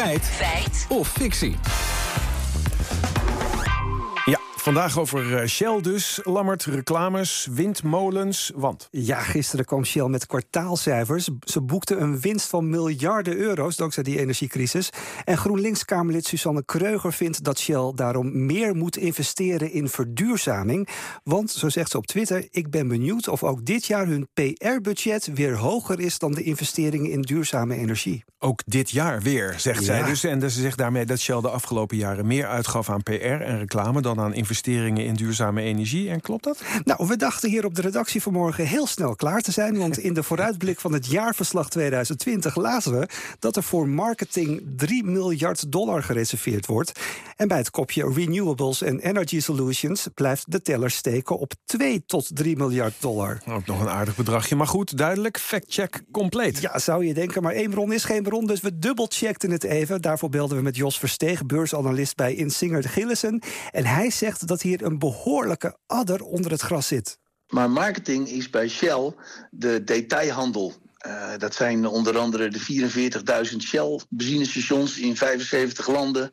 Feit. Feit. Of fictie. Vandaag over eh, Shell dus. Lammert, reclames, windmolens, want... Ja, gisteren kwam Shell met kwartaalcijfers. Ze boekte een winst van miljarden euro's dankzij die energiecrisis. En GroenLinks-Kamerlid Susanne Kreuger vindt dat Shell daarom meer moet investeren in verduurzaming. Want, zo zegt ze op Twitter, ik ben benieuwd of ook dit jaar hun PR-budget weer hoger is dan de investeringen in duurzame energie. Ook dit jaar weer, zegt zij dus. En ze zegt daarmee dat Shell de afgelopen jaren meer uitgaf aan PR en reclame dan aan investeringen in duurzame energie. En klopt dat? Nou, we dachten hier op de redactie vanmorgen heel snel klaar te zijn. Want in de vooruitblik van het jaarverslag 2020 lazen we dat er voor marketing 3 miljard dollar gereserveerd wordt. En bij het kopje Renewables en Energy Solutions blijft de teller steken op 2 tot 3 miljard dollar. Ook nog een aardig bedragje. Maar goed, duidelijk, factcheck compleet. Ja, zou je denken, maar één bron is geen bron, dus we dubbelcheckten het even. Daarvoor belden we met Jos Versteeg, beursanalist bij Insinger Gillissen. En hij zegt dat hier een behoorlijke adder onder het gras zit. Maar marketing is bij Shell de detailhandel. Eh, dat zijn onder andere de 44.000 Shell benzinestations in 75 landen.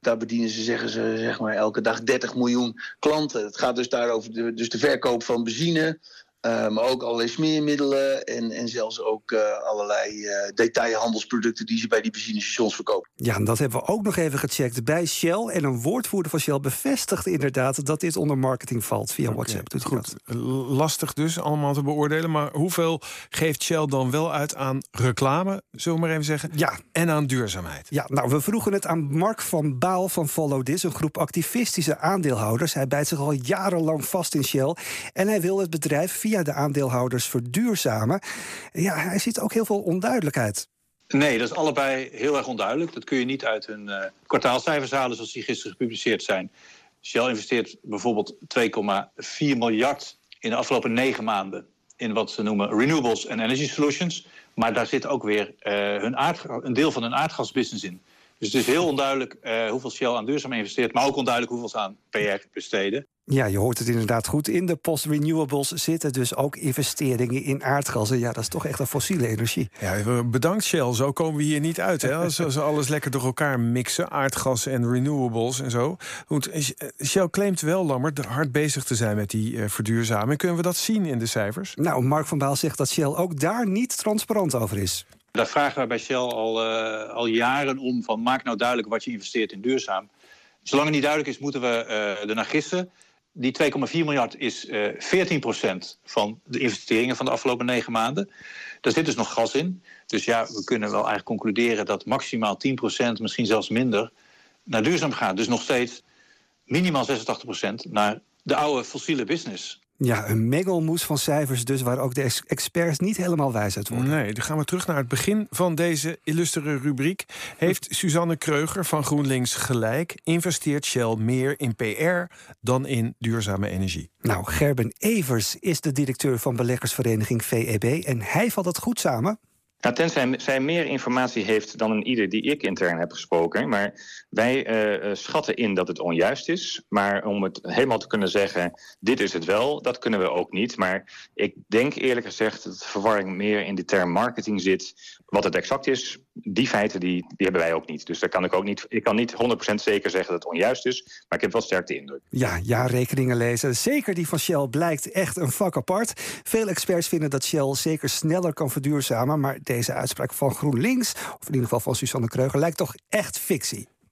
Daar bedienen ze, zeggen ze, zeg maar, elke dag 30 miljoen klanten. Het gaat dus daarover de, dus de verkoop van benzine, eh, maar ook allerlei smeermiddelen en, en zelfs ook eh, allerlei eh, detailhandelsproducten die ze bij die benzinestations verkopen. Ja, en dat hebben we ook nog even gecheckt bij Shell. En een woordvoerder van Shell bevestigt inderdaad dat dit onder marketing valt via WhatsApp. Doet Goed, dat. lastig dus allemaal te beoordelen. Maar hoeveel geeft Shell dan wel uit aan reclame, zullen we maar even zeggen, Ja. en aan duurzaamheid? Ja, nou, we vroegen het aan Mark van Baal van Follow This, een groep activistische aandeelhouders. Hij bijt zich al jarenlang vast in Shell. En hij wil het bedrijf via de aandeelhouders verduurzamen. Ja, hij ziet ook heel veel onduidelijkheid. Nee, dat is allebei heel erg onduidelijk. Dat kun je niet uit hun eh, kwartaalcijfers halen zoals die gisteren gepubliceerd zijn. Shell investeert bijvoorbeeld 2,4 miljard in de afgelopen negen maanden in wat ze noemen renewables en energy solutions. Maar daar zit ook weer eh, hun een deel van hun aardgasbusiness in. Dus het is heel onduidelijk eh, hoeveel Shell aan duurzaam investeert, maar ook onduidelijk hoeveel ze aan PR besteden. Ja, je hoort het inderdaad goed. In de post-renewables zitten dus ook investeringen in aardgassen. Ja, dat is toch echt een fossiele energie. Ja, bedankt Shell, zo komen we hier niet uit. Hè? Als ze alles lekker door elkaar mixen, aardgas en renewables en zo. Goed, eh, Shell claimt wel, Lammert, hard bezig te zijn met die eh, verduurzaming. Kunnen we dat zien in de cijfers? Nou, Mark van Baal zegt dat Shell ook daar niet transparant over is. Daar vragen wij bij Shell al, eh, al jaren om van maak nou duidelijk wat je investeert in duurzaam. Zolang het niet duidelijk is, moeten we eh ernaar gissen. Die 2,4 miljard is eh 14% van de investeringen van de afgelopen negen maanden. Daar zit dus nog gas in. Dus ja, we kunnen wel eigenlijk concluderen dat maximaal 10% misschien zelfs minder, naar duurzaam gaat. Dus nog steeds minimaal 86% naar de oude fossiele business. Ja, een mengelmoes van cijfers dus... waar ook de ex- experts niet helemaal wijs uit worden. Nee, dan gaan we terug naar het begin van deze illustere rubriek. Heeft Suzanne Kreuger van GroenLinks gelijk? Investeert Shell meer in PR dan in duurzame energie? Nou, Gerben Evers is de directeur van beleggersvereniging VEB... en hij vat het goed samen. Nou, tenzij zij meer informatie heeft dan een ieder die ik intern heb gesproken. Maar wij eh, eh, schatten in dat het onjuist is. Maar om het helemaal te kunnen zeggen, dit is het wel, dat kunnen we ook niet. Maar ik denk eerlijk gezegd dat de verwarring meer in de term marketing zit. Wat het exact is, die feiten die, hebben wij ook niet. Dus daar kan ik ook niet, ik kan niet 100% zeker zeggen dat het onjuist is. Maar ik heb wel sterk de indruk. Ja, jaarrekeningen lezen. Zeker die van Shell blijkt echt een vak apart. Veel experts vinden dat Shell zeker sneller kan verduurzamen. Maar deze uitspraak van GroenLinks, of in ieder geval van Susanne Kreuger, lijkt toch echt fictie.